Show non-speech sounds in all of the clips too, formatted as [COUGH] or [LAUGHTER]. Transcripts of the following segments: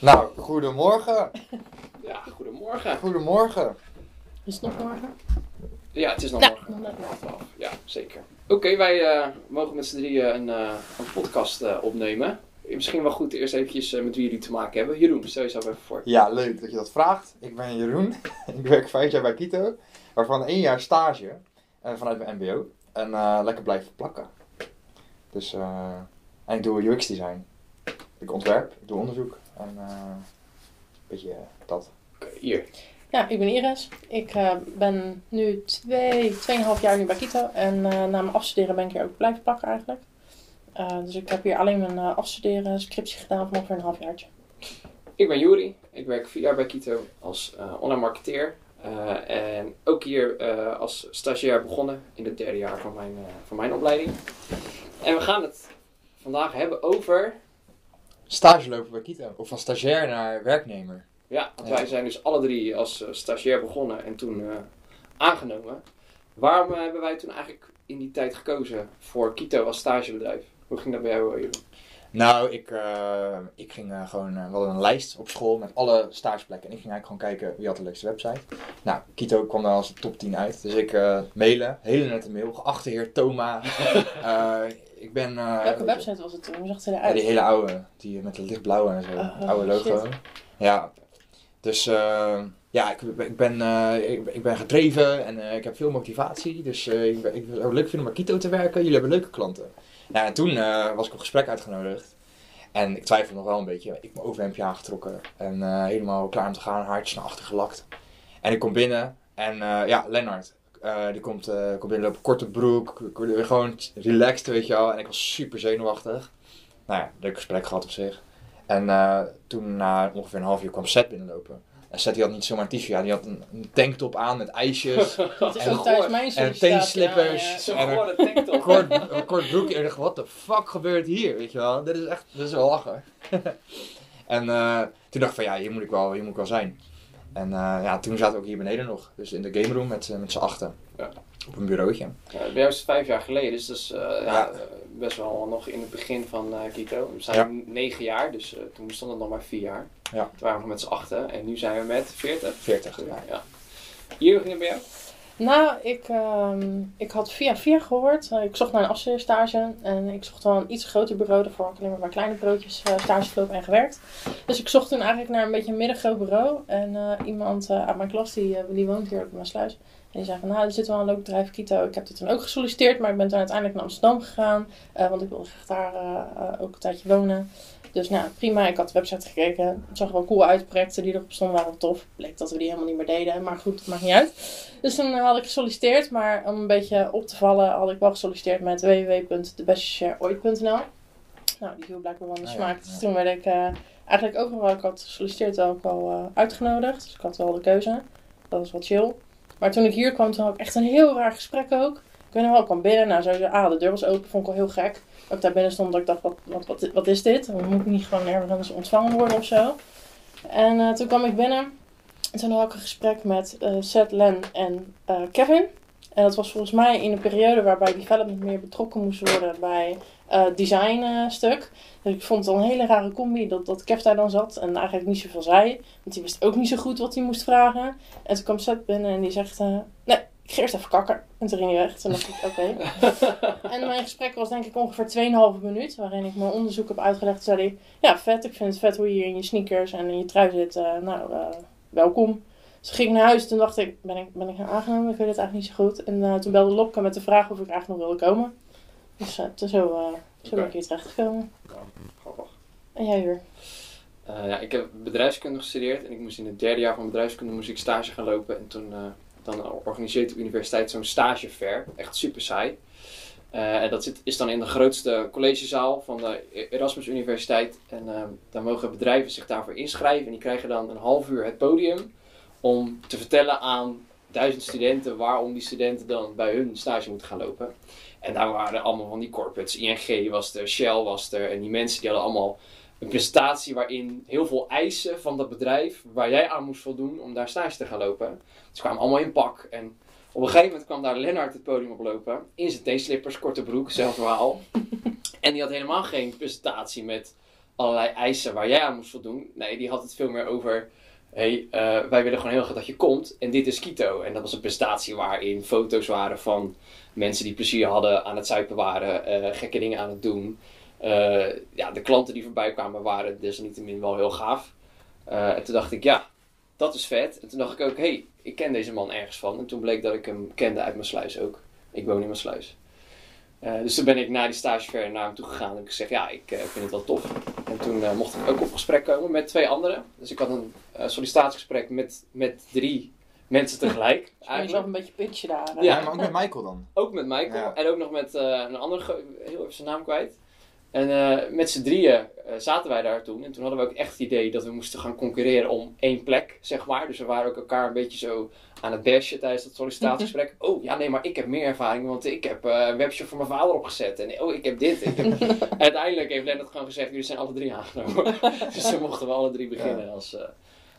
Nou, goedemorgen. Ja, goedemorgen. Goedemorgen. Is het nog morgen? Ja, het is nog Nou, morgen. nog. Half. Ja, zeker. Oké, wij eh, mogen met z'n drieën een, eh, een podcast eh, opnemen. Misschien wel goed eerst eventjes met wie jullie te maken hebben. Jeroen, stel jezelf even voor. Ja, leuk dat je dat vraagt. Ik ben Jeroen. [LAUGHS] ik werk vijf jaar bij Kito. Waarvan één jaar stage vanuit mijn mbo. En eh, lekker blijven plakken. Dus, eh, en ik doe UX design. Ik ontwerp, ik doe onderzoek. En een beetje eh, dat. Oké, hier. Ja, ik ben Iris. Ik eh, ben nu twee, tweeënhalf jaar nu bij Kito. En eh, na mijn afstuderen ben ik hier ook blijven plakken eigenlijk. Eh, dus ik heb hier alleen mijn eh, afstuderen, scriptie gedaan van ongeveer een halfjaartje. Ik ben Juri. Ik werk vier jaar bij Kito als eh, online marketeer. Eh, en ook hier eh, als stagiair begonnen in het derde jaar van mijn, eh, van mijn opleiding. En we gaan het vandaag hebben over... Stage lopen bij Kito. Of van stagiair naar werknemer. Ja, want Ja. wij zijn dus alle drie als eh, stagiair begonnen en toen eh, aangenomen. Waarom eh, hebben wij toen eigenlijk in die tijd gekozen voor Kito als stagebedrijf? Hoe ging dat bij jou, Jeroen? Nou, ik, eh, ik ging gewoon, eh, we hadden een lijst op school met alle stageplekken. En ik ging eigenlijk gewoon kijken wie had de leukste website. Nou, Kito kwam daar als de top 10 uit. Dus ik mailen, hele nette mail. Geachte heer Thoma. [LAUGHS] Ik ben... eh, Welke website was het toen? Hoe zag Ja, die hele oude, die met het lichtblauwe en zo. Oh, oude logo. shit. Ja. Dus eh, ja, ik, ik, ben, eh, ik, ik ben gedreven en ik heb veel motivatie. Dus ik, ben- ik zou het leuk vinden om bij Kito te werken. Jullie hebben leuke klanten. Nou, en toen was ik op gesprek uitgenodigd. En ik twijfel nog wel een beetje. Ik heb mijn overhemdje aangetrokken. En helemaal klaar om te gaan. Haartjes naar achter gelakt. En ik kom binnen. En ja, Lennart. Eh, die komt, eh komt binnenlopen. Korte broek. Gewoon relaxed, weet je wel. En ik was super zenuwachtig. Nou ja, leuk gesprek gehad op zich. En eh, toen na ongeveer een half uur kwam Seth binnenlopen. En Seth die had niet zomaar een t-shirt. Ja, die had een, een tanktop aan met ijsjes. [LAUGHS] Dat is en mijn sollicitatie. teenslippers. Ja, ja. Zo En een tanktop. [LAUGHS] kort, een kort broekje. En ik dacht, wat de fuck gebeurt hier? Weet je wel? Dit is echt, dit is wel lachen. [LAUGHS] en eh, toen dacht ik van, ja, hier moet ik wel, hier moet ik wel zijn. En eh, ja, toen zaten we ook hier beneden nog. Dus in de game room met, eh, met z'n achten. Ja. Op een bureautje. Ja, bij jou is het vijf jaar geleden, dus dat is eh, ja, Ja. best wel nog in het begin van eh Kito. We zijn Ja. negen jaar, dus toen stond het nog maar vier jaar. Ja. Toen waren we met z'n achten en nu zijn we met veertig. 40. Ja. Ja. Hier het bij jou? Nou, ik, ehm, ik had via via gehoord. Eh, ik zocht naar een afstudeerstage. En ik zocht wel een iets groter bureau. Daarvoor had ik alleen maar bij kleine bureautjes uh, stage gelopen en gewerkt. Dus ik zocht toen eigenlijk naar een beetje een middengroot bureau. En eh, iemand eh, uit mijn klas, die, eh, die woont hier ook in mijn sluis. En die zei van, nou, er zit wel een leuk bedrijf, Kito. Ik heb dit toen ook gesolliciteerd, maar ik ben toen uiteindelijk naar Amsterdam gegaan. eh, want ik wilde graag daar eh, eh, ook een tijdje wonen. Dus nou, prima. Ik had de website gekeken. Het zag er wel cool uit. Projecten die erop stonden waren tof. Bleek dat we die helemaal niet meer deden. Maar goed, dat maakt niet uit. Dus toen had ik gesolliciteerd. Maar om een beetje op te vallen had ik wel gesolliciteerd met www.thebesteshareooit.nl Nou, die viel blijkbaar wel in de Ah, smaak. ja, Dus toen werd ik eh, eigenlijk ook nog wel, ik had gesolliciteerd, wel ook wel eh, uitgenodigd. Dus ik had wel de keuze. Dat was wel chill. Maar toen ik hier kwam, toen had ik echt een heel raar gesprek ook. Ik weet nog wel, ik kwam binnen. Nou, sowieso, ah, de deur was open. Vond ik wel heel gek. Ik daar binnen stond, dat ik dacht, wat, wat, wat, wat is dit? Moet ik niet gewoon ergens ontvangen worden of zo. En eh, toen kwam ik binnen. En toen had ik een gesprek met eh Seth, Len en eh, Kevin. En dat was volgens mij in een periode waarbij development meer betrokken moest worden bij eh design eh, stuk. Dus ik vond het al een hele rare combi dat, dat Kev daar dan zat en eigenlijk niet zoveel zei. Want die wist ook niet zo goed wat hij moest vragen. En toen kwam Seth binnen en die zegt, nee, ik ga eerst even kakken. En toen ging hij weg. Toen dacht ik, oké. [LAUGHS] En mijn gesprek was denk ik ongeveer 2,5 minuut. Waarin ik mijn onderzoek heb uitgelegd. Toen zei hij, ja vet, ik vind het vet hoe je hier in je sneakers en in je trui zit. Eh, nou, eh, welkom. Dus toen ging ik naar huis. Toen dacht ik, ben ik, ben ik nou aangenomen? Ik weet het eigenlijk niet zo goed. En eh, toen belde Lopke met de vraag of ik eigenlijk nog wilde komen. Dus eh, toen zo, eh, zo ben Oké. ik hier terechtgekomen. Grappig. En jij weer? Eh, ja, ik heb bedrijfskunde gestudeerd en ik moest in het derde jaar van bedrijfskunde moest ik stage gaan lopen. En toen eh, dan organiseert de universiteit zo'n stagefair. Echt super saai. Eh, en dat zit, is dan in de grootste collegezaal van de Erasmus Universiteit. En eh, daar mogen bedrijven zich daarvoor inschrijven. En die krijgen dan een half uur het podium om te vertellen aan duizend studenten waarom die studenten dan bij hun stage moeten gaan lopen. En daar waren allemaal van die corporates. ING was er, Shell was er. En die mensen die hadden allemaal een presentatie waarin heel veel eisen van dat bedrijf waar jij aan moest voldoen om daar stage te gaan lopen. Ze kwamen allemaal in pak. En op een gegeven moment kwam daar Lennart het podium oplopen. In zijn teenslippers, korte broek, zelfde verhaal. [LAUGHS] en die had helemaal geen presentatie met allerlei eisen waar jij aan moest voldoen. Nee, die had het veel meer over. hey, eh, wij willen gewoon heel graag dat je komt. En dit is Quito. En dat was een presentatie waarin foto's waren van mensen die plezier hadden aan het zuipen waren, eh, gekke dingen aan het doen. Eh, ja, de klanten die voorbij kwamen waren desalniettemin wel heel gaaf. Eh, en toen dacht ik, ja, dat is vet. En toen dacht ik ook, hé, hey, ik ken deze man ergens van. En toen bleek dat ik hem kende uit mijn sluis ook. Ik woon in mijn sluis. Eh, dus toen ben ik na die stagever naar hem toe gegaan en heb ik gezegd, ja, ik vind het wel tof. En toen mocht ik ook op gesprek komen met twee anderen. Dus ik had een eh, sollicitatiegesprek met, met drie mensen tegelijk. [LAUGHS] Dus je zelf een beetje pitchen daar. Ja, Ja. maar ook met Michael dan. Ook met Michael Ja. en ook nog met eh, een andere, heel even zijn naam kwijt. En eh, met z'n drieën eh, zaten wij daar toen. En toen hadden we ook echt het idee dat we moesten gaan concurreren om één plek, zeg maar. Dus we waren ook elkaar een beetje zo aan het bashen tijdens dat sollicitatiegesprek. oh, ja, nee, maar ik heb meer ervaring, want ik heb eh, een webshop voor mijn vader opgezet. En oh, ik heb dit. Ik heb... [LAUGHS] [LAUGHS] uiteindelijk heeft Lennart gewoon gezegd, jullie zijn alle drie aangenomen. [LAUGHS] dus dan mochten we alle drie beginnen als, eh,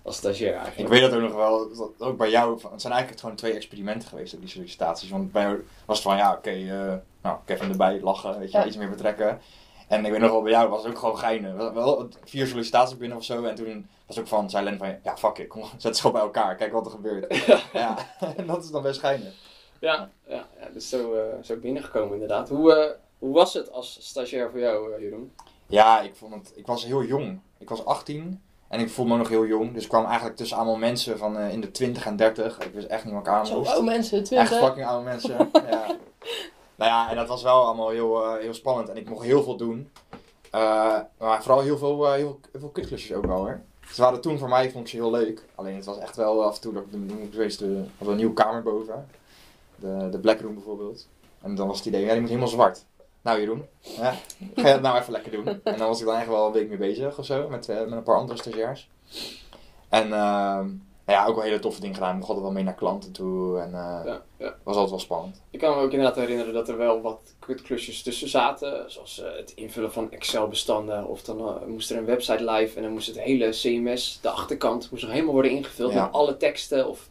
als stagiair Ik eigenlijk. weet dat ook nog wel, dat ook bij jou, het zijn eigenlijk gewoon twee experimenten geweest, ook die sollicitaties. Want bij jou was het van, ja, oké, eh, nou, Kevin erbij, lachen, weet je, Ja. iets meer betrekken. En ik weet nog wel, bij jou was het ook gewoon geinig. Wel, wel vier sollicitaties binnen of zo, en toen was het ook van, zei Len van, ja, fuck it, kom, [LAUGHS] zet ze gewoon bij elkaar, kijk wat er gebeurt. [LAUGHS] ja, [LAUGHS] en dat is dan best geinig. Ja, ja, ja dus zo, eh, zo binnengekomen inderdaad. Hoe, eh, hoe was het als stagiair voor jou, eh, Jeroen? Ja, ik vond het, ik was heel jong. Ik was 18 en ik voelde me nog heel jong, dus ik kwam eigenlijk tussen allemaal mensen van eh, in de 20 en 30. Ik wist echt niet wat ik aan Zo, oh mensen, Echt 20. fucking oude mensen. ja. Nou ja, en dat was wel allemaal heel, eh, heel spannend. En ik mocht heel veel doen. Eh, maar vooral heel veel, eh, heel, veel kutklusjes ook wel hoor. Ze waren toen voor mij, vond ik ze heel leuk. Alleen het was echt wel af en toe dat ik een nieuwe kamer boven. De, de Black Room bijvoorbeeld. En dan was het idee, ja, die moet helemaal zwart. Nou Jeroen, ja, ga je dat nou even lekker doen. En dan was ik dan eigenlijk wel een week mee bezig of zo, met, met een paar andere stagiairs. En ehm, ja, ook wel hele toffe dingen gedaan. Ik mocht altijd wel mee naar klanten toe. En eh, Ja, ja. was altijd wel spannend. Ik kan me ook inderdaad herinneren dat er wel wat kutklusjes tussen zaten. Zoals eh, het invullen van Excel-bestanden. Of dan eh, moest er een website live en dan moest het hele CMS, de achterkant, moest nog helemaal worden ingevuld Ja. met alle teksten. Of,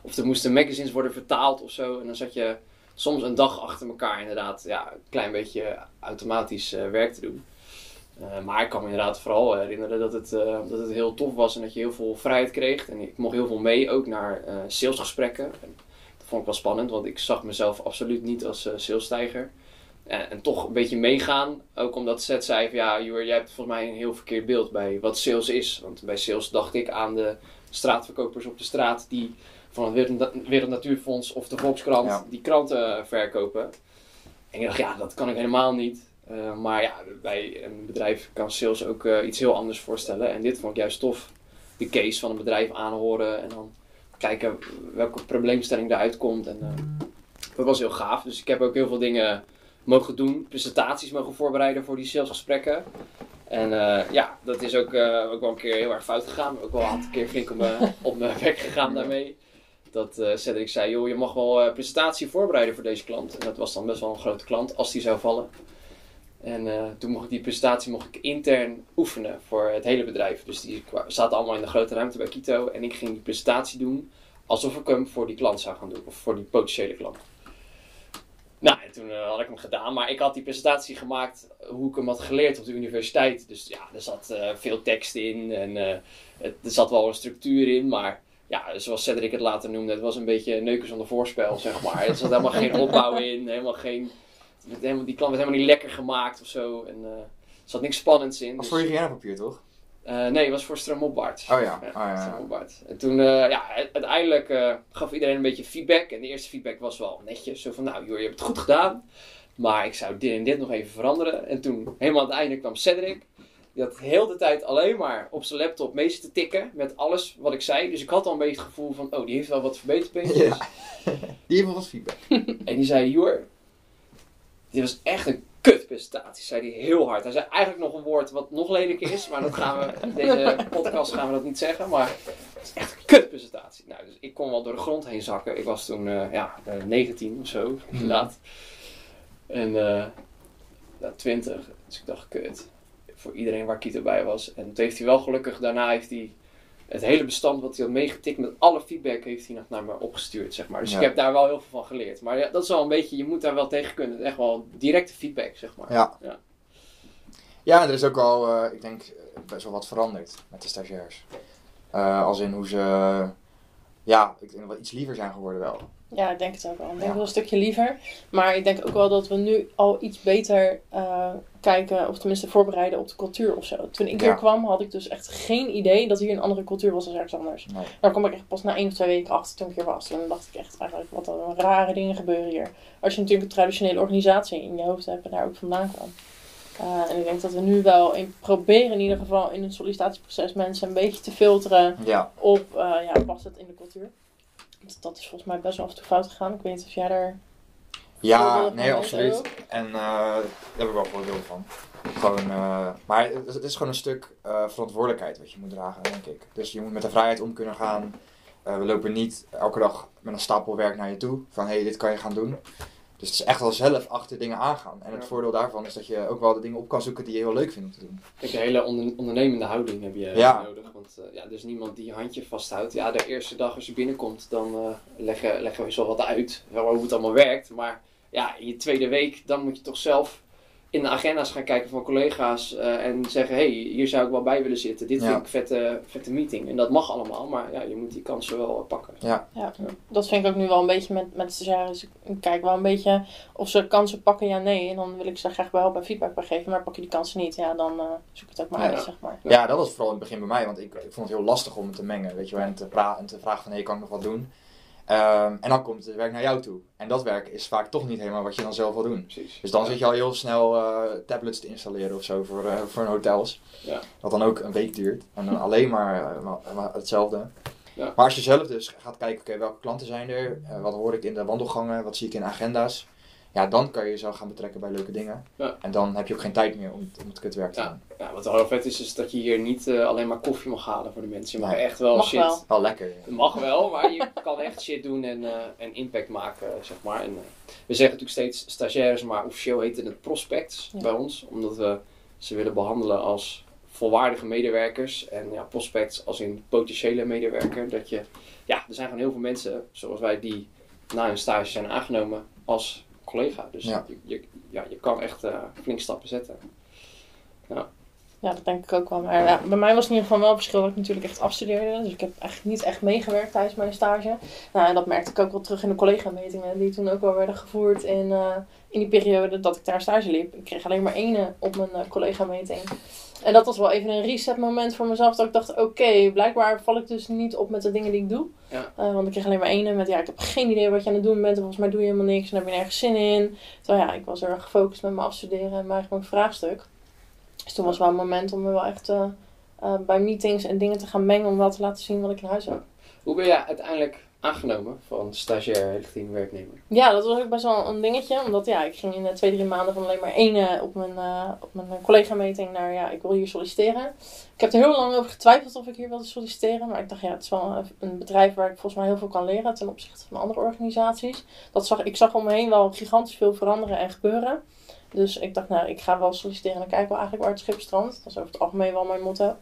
of er moesten magazines worden vertaald of zo. En dan zat je soms een dag achter elkaar inderdaad ja, een klein beetje automatisch werk te doen. Eh, maar ik kan me inderdaad vooral herinneren dat het, eh, dat het heel tof was en dat je heel veel vrijheid kreeg. En ik mocht heel veel mee, ook naar eh, salesgesprekken. En dat vond ik wel spannend, want ik zag mezelf absoluut niet als salesstijger. En, en toch een beetje meegaan, ook omdat Seth zei van ja, jij hebt volgens mij een heel verkeerd beeld bij wat sales is. Want bij sales dacht ik aan de straatverkopers op de straat die van het Wereld, Wereld Natuurfonds of de Volkskrant Ja. die kranten verkopen. En ik dacht, ja, dat kan ik helemaal niet. Eh, maar ja, bij een bedrijf kan sales ook eh, iets heel anders voorstellen. En dit vond ik juist tof. De case van een bedrijf aanhoren en dan kijken welke probleemstelling eruit komt. En, eh, dat was heel gaaf. Dus ik heb ook heel veel dingen mogen doen. Presentaties mogen voorbereiden voor die salesgesprekken. En ja, dat is ook, ook wel een keer heel erg fout gegaan. Ook wel een aantal keer flink op mijn, [LAUGHS] op mijn werk gegaan daarmee. Dat Cedric zei, joh, je mag wel presentatie voorbereiden voor deze klant. En dat was dan best wel een grote klant, als die zou vallen. En eh, toen mocht ik die presentatie mocht ik intern oefenen voor het hele bedrijf. Dus die zaten allemaal in de grote ruimte bij Kito. En ik ging die presentatie doen alsof ik hem voor die klant zou gaan doen. Of voor die potentiële klant. Nou, en toen eh, had ik hem gedaan. Maar ik had die presentatie gemaakt hoe ik hem had geleerd op de universiteit. Dus ja, er zat eh, veel tekst in. En eh, er zat wel een structuur in. Maar ja, zoals Cedric het later noemde, het was een beetje neuken zonder voorspel, zeg maar. Er zat helemaal geen opbouw in. Helemaal geen... het helemaal, die klant werd helemaal niet lekker gemaakt of zo. En eh, er zat niks spannends in. was dus- voor hygiënepapier toch? eh, nee, het was voor Stromopwaarts. Oh ja. Oh, ja, ja. Stromopwaarts. En toen, eh, ja, uiteindelijk gaf iedereen een beetje feedback. En de eerste feedback was wel netjes. Zo van, nou joh, je hebt het goed gedaan. Maar ik zou dit en dit nog even veranderen. En toen, helemaal aan het einde, kwam Cedric. Die had heel de tijd alleen maar op zijn laptop mee te tikken met alles wat ik zei. Dus ik had al een beetje het gevoel van, oh, die heeft wel wat verbeterpuntjes. [LAUGHS] Ja. Die heeft wel wat feedback. En die zei, Joer, dit was echt een kutpresentatie, zei hij heel hard. Hij zei eigenlijk nog een woord wat nog lelijker is, maar dat gaan we, in deze podcast gaan we dat niet zeggen. Maar het is echt een kutpresentatie. Nou, dus ik kon wel door de grond heen zakken. Ik was toen, eh, ja, eh, 19 of zo, inderdaad. En eh ja, 20. Dus ik dacht, kut. Voor iedereen waar Kito bij was. En toen heeft hij wel gelukkig, daarna heeft hij het hele bestand wat hij had meegetikt met alle feedback heeft hij nog naar me opgestuurd, zeg maar. Dus Ja. ik heb daar wel heel veel van geleerd. Maar ja, dat is wel een beetje, je moet daar wel tegen kunnen. Echt wel directe feedback, zeg maar. Ja. Ja. Ja, er is ook al, eh, ik denk, eh, best wel wat veranderd met de stagiairs. Eh, als in hoe ze, ja, ik denk wel iets liever zijn geworden wel. Ja, ik denk het ook wel. Ik denk Ja. wel een stukje liever. Maar ik denk ook wel dat we nu al iets beter eh, kijken, of tenminste voorbereiden op de cultuur of zo. Toen ik Ja. hier kwam, had ik dus echt geen idee dat hier een andere cultuur was dan ergens anders. Nee. Daar kwam ik echt pas na één of twee weken achter toen ik hier was. En dan dacht ik echt eigenlijk, wat een rare dingen gebeuren hier. Als je natuurlijk een traditionele organisatie in je hoofd hebt en daar ook vandaan kwam. Eh, en ik denk dat we nu wel in, proberen in ieder geval in het sollicitatieproces mensen een beetje te filteren Ja, op, eh, ja, past het in de cultuur? Want Dat is volgens mij best wel af en toe fout gegaan. Ik weet niet of jij daar... ja nee, absoluut. En eh, daar heb ik wel voorbeelden van. Gewoon, eh, maar het, het is gewoon een stuk eh, verantwoordelijkheid wat je moet dragen, denk ik. Dus je moet met de vrijheid om kunnen gaan. Eh, we lopen niet elke dag met een stapel werk naar je toe. Van, hé, hey, dit kan je gaan doen. Dus het is echt wel zelf achter dingen aangaan. En het Ja. voordeel daarvan is dat je ook wel de dingen op kan zoeken die je heel leuk vindt om te doen. Ik een hele onder- ondernemende houding heb je Ja. nodig. Want eh, ja, er is niemand die je handje vasthoudt. Ja, de eerste dag als je binnenkomt, dan eh, leggen, leggen we zo wat uit. wel Hoe het allemaal werkt. Maar ja, in je tweede week, dan moet je toch zelf in de agenda's gaan kijken van collega's. eh, en zeggen, hé, hey, hier zou ik wel bij willen zitten. Dit Ja. vind ik een vette, vette meeting. En dat mag allemaal, maar ja, je moet die kansen wel pakken. Ja, dat vind ik ook nu wel een beetje met, met stagiaires. Ik kijk wel een beetje of ze kansen pakken, ja, nee. En dan wil ik ze graag bij helpen en feedback bij geven. Maar pak je die kansen niet, ja, dan eh, zoek het ook maar Ja. uit, zeg maar. Ja. Ja, dat was vooral in het begin bij mij, want ik, ik vond het heel lastig om het te mengen, weet je wel, en te, pra- en te vragen van, hé, kan ik nog wat doen? Ehm, en dan komt het werk naar jou toe. En dat werk is vaak toch niet helemaal wat je dan zelf wil doen. Precies. Dus dan Ja. zit je al heel snel eh, tablets te installeren of zo voor, eh, voor hotels. Ja. Wat dan ook een week duurt. En dan [LAUGHS] alleen maar, eh, maar- maar hetzelfde. Ja. Maar als je zelf dus gaat kijken, oké, welke klanten zijn er? Wat hoor ik in de wandelgangen? Wat zie ik in agenda's? Ja, dan kan je jezelf gaan betrekken bij leuke dingen. Ja. En dan heb je ook geen tijd meer om, om het kutwerk te Ja. doen. Ja, wat wel heel vet is, is dat je hier niet eh, alleen maar koffie mag halen voor de mensen. Je mag Nee. echt wel Mag shit. wel. Wel lekker. Het mag wel, maar je [LAUGHS] kan echt shit doen en, eh, en impact maken, zeg maar. En, eh, we zeggen natuurlijk steeds stagiaires, maar officieel heet het prospects Ja. bij ons. Omdat we ze willen behandelen als volwaardige medewerkers. En ja, prospects als in potentiële medewerker. Dat je, ja, er zijn gewoon heel veel mensen, zoals wij, die na hun stage zijn aangenomen als collega. Dus Ja. je, je, ja, je kan echt eh, flink stappen zetten. Ja, dat denk ik ook wel. Maar ja, bij mij was in ieder geval wel een verschil dat ik natuurlijk echt afstudeerde. Dus ik heb eigenlijk niet echt meegewerkt tijdens mijn stage. Nou, en dat merkte ik ook wel terug in de collega-metingen die toen ook wel werden gevoerd in, eh, in die periode dat ik daar stage liep. Ik kreeg alleen maar ene op mijn eh, collega-meting. En dat was wel even een reset moment voor mezelf. Dat ik dacht, oké, blijkbaar val ik dus niet op met de dingen die ik doe. Ja. Eh, want ik kreeg alleen maar ene met, ja, ik heb geen idee wat je aan het doen bent. En volgens mij doe je helemaal niks en heb je nergens zin in. Terwijl ja, ik was er erg gefocust met mijn afstuderen en mijn eigen vraagstuk. Dus toen was wel een moment om me wel echt eh, eh, bij meetings en dingen te gaan mengen om wel te laten zien wat ik in huis heb. Hoe ben je uiteindelijk aangenomen van stagiair richting werknemer? Ja, dat was ook best wel een dingetje. Omdat ja, ik ging in de twee, drie maanden van alleen maar één op mijn, eh, op mijn collega-meting naar ja, ik wil hier solliciteren. Ik heb er heel lang over getwijfeld of ik hier wilde solliciteren. Maar ik dacht ja, het is wel een- een bedrijf waar ik volgens mij heel veel kan leren ten opzichte van andere organisaties. Dat zag, ik zag om me heen wel gigantisch veel veranderen en gebeuren. Dus ik dacht, nou, ik ga wel solliciteren en kijken we eigenlijk waar het schip strandt. Dat is over het algemeen wel mijn motto.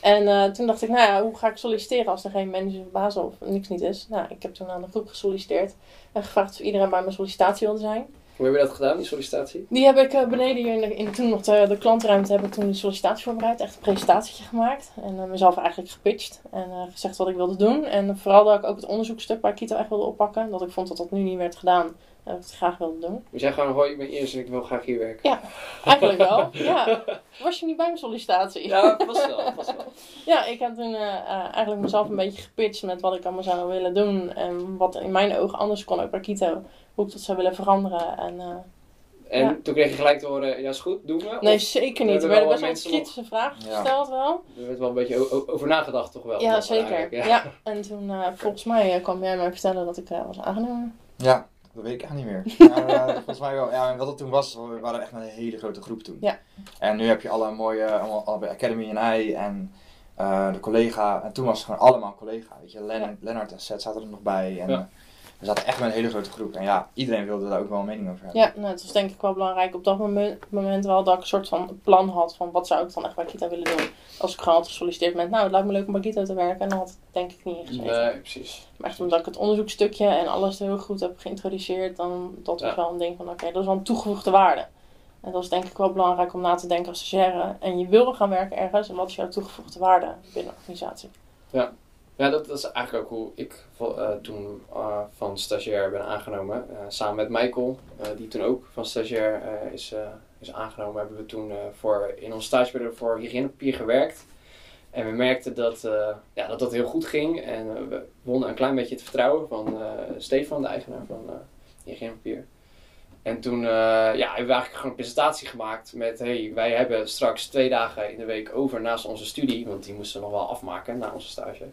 En eh, toen dacht ik, nou ja, hoe ga ik solliciteren als er geen manager of baas of niks niet is? Nou, ik heb toen aan de groep gesolliciteerd en gevraagd of iedereen bij mijn sollicitatie wilde zijn. Hoe heb je dat gedaan, die sollicitatie? Die heb ik eh, beneden hier in, de, in toen nog de, de klantruimte heb ik toen die sollicitatie voorbereid. Echt een presentatietje gemaakt. En eh, mezelf eigenlijk gepitcht. En eh, gezegd wat ik wilde doen. En vooral dat ik ook het onderzoekstuk bij Kito echt wilde oppakken. Dat ik vond dat dat nu niet werd gedaan. En dat ik het graag wilde doen. Je zei gewoon, hoi, ik ben eerst en ik wil graag hier werken. Eigenlijk wel, ja. Was je niet bij mijn sollicitatie? Ja, vast wel, vast wel. [LAUGHS] Ja, ik heb toen eigenlijk mezelf een beetje gepitcht met wat ik allemaal zou willen doen. En wat in mijn ogen anders kon ook bij Kito. Hoe ik dat zou willen veranderen. En, eh, En Ja. toen kreeg je gelijk te horen, ja is goed, doen we? nee, Of zeker niet. Er werden best wel mensen kritische vragen Ja. gesteld wel. er werd wel een beetje over nagedacht toch wel? Ja, zeker. eigenlijk, Ja. [LAUGHS] en toen, eh, volgens mij, eh, kwam jij mij vertellen dat ik eh, was aangenomen. Ja, dat weet ik echt niet meer. [LAUGHS] Maar, volgens mij wel. Ja, en wat het toen was, we waren echt met een hele grote groep toen. Ja. En nu heb je alle mooie, allemaal, Academy en I en eh, de collega. En toen was het gewoon allemaal collega. Weet je, Len, Ja. Lennart en Seth zaten er nog bij. En Ja. We zaten echt met een hele grote groep. En ja, iedereen wilde daar ook wel een mening over hebben. Ja, nou, het was denk ik wel belangrijk op dat moment, moment wel dat ik een soort van plan had van wat zou ik dan echt bij Kita willen doen. Als ik gewoon had gesolliciteerd met, nou, het lijkt me leuk om bij Kita te werken. En dan had het denk ik niet ingezeten. Nee, precies. Maar echt omdat ik het onderzoekstukje en alles heel goed heb geïntroduceerd, dan dat was Ja. wel een ding van, oké, dat is wel een toegevoegde waarde. En dat is denk ik wel belangrijk om na te denken als stagiaire. En je wil gaan werken ergens. En wat is jouw toegevoegde waarde binnen de organisatie? Ja, dat, dat is eigenlijk ook hoe ik eh, toen eh, van stagiair ben aangenomen. Eh, samen met Michael, die toen ook van stagiair is, is aangenomen, hebben we toen voor, in ons stageperiode voor hygiënepapier gewerkt. En we merkten dat, ja, dat dat heel goed ging. En we wonnen een klein beetje het vertrouwen van Stefan, de eigenaar van hygiënepapier. En toen ja, hebben we eigenlijk gewoon een presentatie gemaakt met... Hey, wij hebben straks twee dagen in de week over naast onze studie. Want die moesten we nog wel afmaken na onze stage.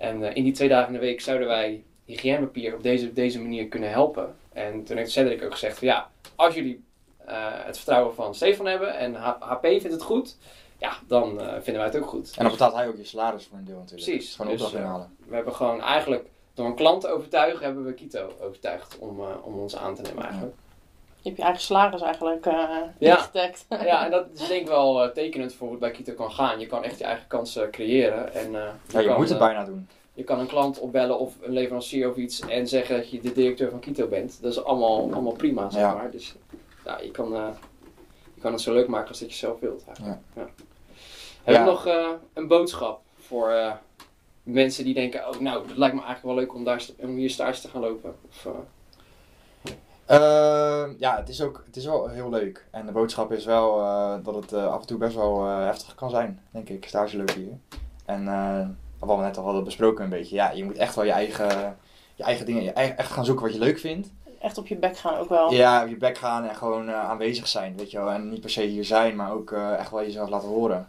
En eh, in die twee dagen in de week zouden wij hygiënepapier op deze, deze manier kunnen helpen. En toen heeft Cedric ook gezegd van ja, als jullie eh, het vertrouwen van Stefan hebben en H- HP vindt het goed, ja, dan eh, vinden wij het ook goed. En dan betaalt hij ook je salaris voor een deel natuurlijk. Precies. Gewoon Dus, opdracht inhalen. We hebben gewoon eigenlijk door een klant te overtuigen, hebben we Kito overtuigd om, om ons aan te nemen eigenlijk. Je hebt je eigen salaris eigenlijk eh Ja. ingedekt. [LAUGHS] Ja, en dat is denk ik wel eh, tekenend voor hoe het bij Kito kan gaan. Je kan echt je eigen kansen creëren. En, eh, Ja, je kan, moet het eh, bijna doen. Je kan een klant opbellen of een leverancier of iets en zeggen dat je de directeur van Kito bent. Dat is allemaal, allemaal prima, zeg Ja. maar. Dus ja, je kan, eh, je kan het zo leuk maken als dat je zelf wilt. Eigenlijk. Ja. Heb Ja. je nog eh, een boodschap voor eh, mensen die denken, oh nou, het lijkt me eigenlijk wel leuk om, daar, om hier stage te gaan lopen? Of, eh, Ehm, ja, het is, ook, het is wel heel leuk. En de boodschap is wel eh, dat het eh, af en toe best wel eh, heftig kan zijn, denk ik, stage lopen hier. En eh, wat we net al hadden besproken een beetje, ja, je moet echt wel je eigen, je eigen dingen, je eigen- echt gaan zoeken wat je leuk vindt. Echt op je bek gaan ook wel. Ja, op je bek gaan en gewoon eh, aanwezig zijn, weet je wel. En niet per se hier zijn, maar ook eh, echt wel jezelf laten horen.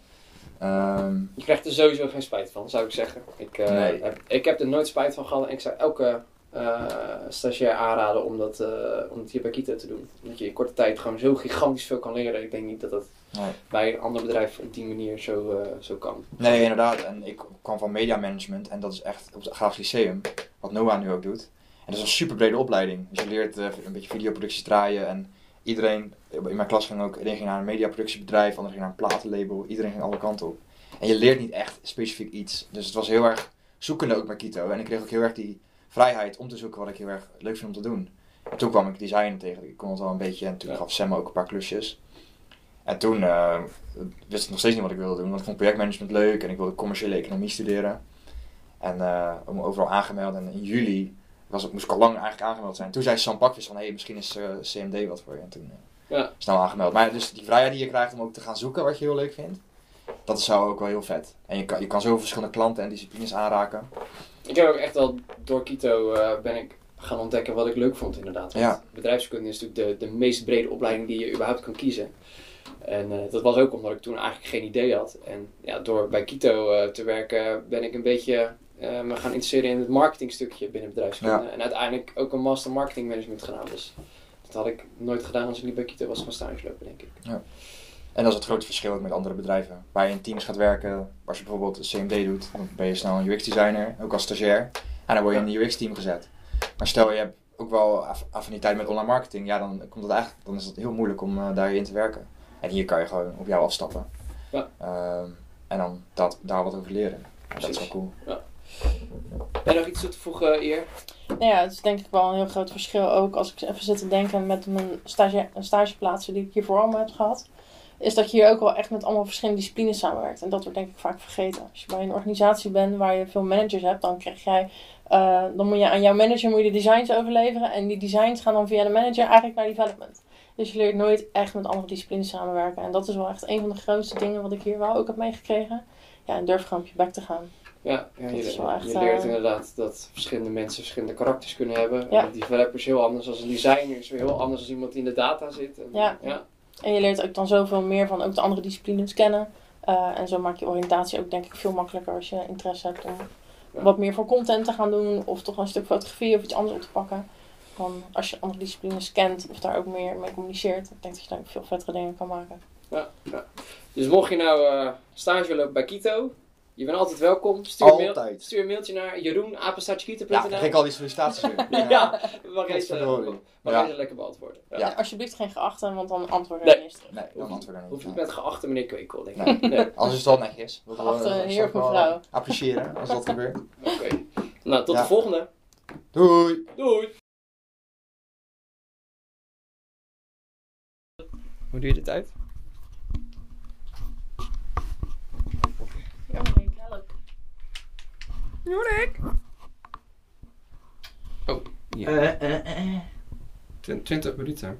Ehm, je krijgt er sowieso geen spijt van, zou ik zeggen. Ik, eh, Nee. heb, ik heb er nooit spijt van gehad en ik zou elke eh stagiair aanraden om dat, eh, om het hier bij Kito te doen. Omdat je in korte tijd gewoon zo gigantisch veel kan leren. Ik denk niet dat dat nee. bij een ander bedrijf op die manier zo, eh, zo kan. Nee, inderdaad. En ik kwam van media management en dat is echt op het Grafisch Lyceum, wat Noah nu ook doet. En dat is een super brede opleiding. Dus je leert een beetje videoproducties draaien en iedereen, in mijn klas ging ook, iedereen ging naar een mediaproductiebedrijf, anderen ging naar een platenlabel, iedereen ging alle kanten op. En je leert niet echt specifiek iets. Dus het was heel erg zoekende ook bij Kito. En ik kreeg ook heel erg die vrijheid om te zoeken wat ik heel erg leuk vind om te doen. En toen kwam ik design tegen. Ik kon het wel een beetje en toen Ja. gaf Sam ook een paar klusjes. En toen eh, wist ik nog steeds niet wat ik wilde doen. Want ik vond projectmanagement leuk en ik wilde commerciële economie studeren. En me overal aangemeld. En in juli was, moest ik al lang eigenlijk aangemeld zijn. Toen zei Sam Pakvis van, hé, hey, misschien is eh, CMD wat voor je. En toen Ja. snel aangemeld. Maar dus die vrijheid die je krijgt om ook te gaan zoeken wat je heel leuk vindt. Dat is zo ook wel heel vet. En je kan, je kan zoveel verschillende klanten en disciplines aanraken. Ik heb ook echt wel door Kito eh, ben ik gaan ontdekken wat ik leuk vond inderdaad. Want Ja. Bedrijfskunde is natuurlijk de, de meest brede opleiding die je überhaupt kan kiezen. En eh, dat was ook omdat ik toen eigenlijk geen idee had. En ja, door bij Kito eh, te werken ben ik een beetje me gaan interesseren in het marketingstukje binnen bedrijfskunde. Ja. En uiteindelijk ook een master marketing management gedaan. Dus dat had ik nooit gedaan als ik niet bij Kito was gaan stage lopen, denk ik. En dat is het grote verschil ook met andere bedrijven. Waar je in teams gaat werken, als je bijvoorbeeld een CMD doet, dan ben je snel een UX-designer, ook als stagiair. En dan word je in een UX-team gezet. Maar stel je hebt ook wel aff- affiniteit met online marketing, ja, dan, komt het eigenlijk, dan is het heel moeilijk om uh, daarin te werken. En hier kan je gewoon op jou afstappen. Ja. Ehm, en dan dat, daar wat over leren. Dat is wel cool. Ben je nog iets toe te voegen, Eer? Nou ja, het is denk ik wel een heel groot verschil ook als ik even zit te denken met mijn stage, stageplaatsen die ik hiervoor allemaal heb gehad. Is dat je hier ook wel echt met allemaal verschillende disciplines samenwerkt. En dat wordt denk ik vaak vergeten. Als je bij een organisatie bent waar je veel managers hebt, dan krijg jij. eh, dan moet je aan jouw manager moet je de designs overleveren. En die designs gaan dan via de manager eigenlijk naar development. Dus je leert nooit echt met andere disciplines samenwerken. En dat is wel echt een van de grootste dingen wat ik hier wel ook heb meegekregen. Ja, en durf gewoon op je bek te gaan. Ja, ja je, is wel echt, je leert eh, inderdaad dat verschillende mensen verschillende karakters kunnen hebben. Ja. Een developer is heel anders dan een designer, is weer heel anders dan iemand die in de data zit. En, Ja. ja. En je leert ook dan zoveel meer van ook de andere disciplines kennen. Uh, en zo maak je oriëntatie ook denk ik veel makkelijker als je interesse hebt om wat meer voor content te gaan doen. Of toch een stuk fotografie of iets anders op te pakken. Dan als je andere disciplines kent of daar ook meer mee communiceert. Ik denk dat je daar ook veel vettere dingen kan maken. Ja, ja. Dus mocht je nou eh, stage lopen bij Kito, je bent altijd welkom. Stuur een, mail, stuur een mailtje naar jeroen.apenstaartjekito.nl Ja, dan krijg ik al die sollicitaties weer. [LAUGHS] Ja, mag Ja. deze lekker beantwoorden. Ja. Ja. En alsjeblieft geen geachten, want dan antwoorden Nee. we eerst terug. Nee, dan antwoord ik Hoef je niet. niet met geachte meneer Kwekel, denk ik. Nee. Nee. [LAUGHS] Anders is het wel netjes. Geachte heer of mevrouw. Appreciëren als dat gebeurt. Oké. Nou, tot Ja. de volgende. Doei! Doei! Hoe doe je dit uit? Ja, nee, help. Oh, ja. Eh, eh, eh. 20 minuten.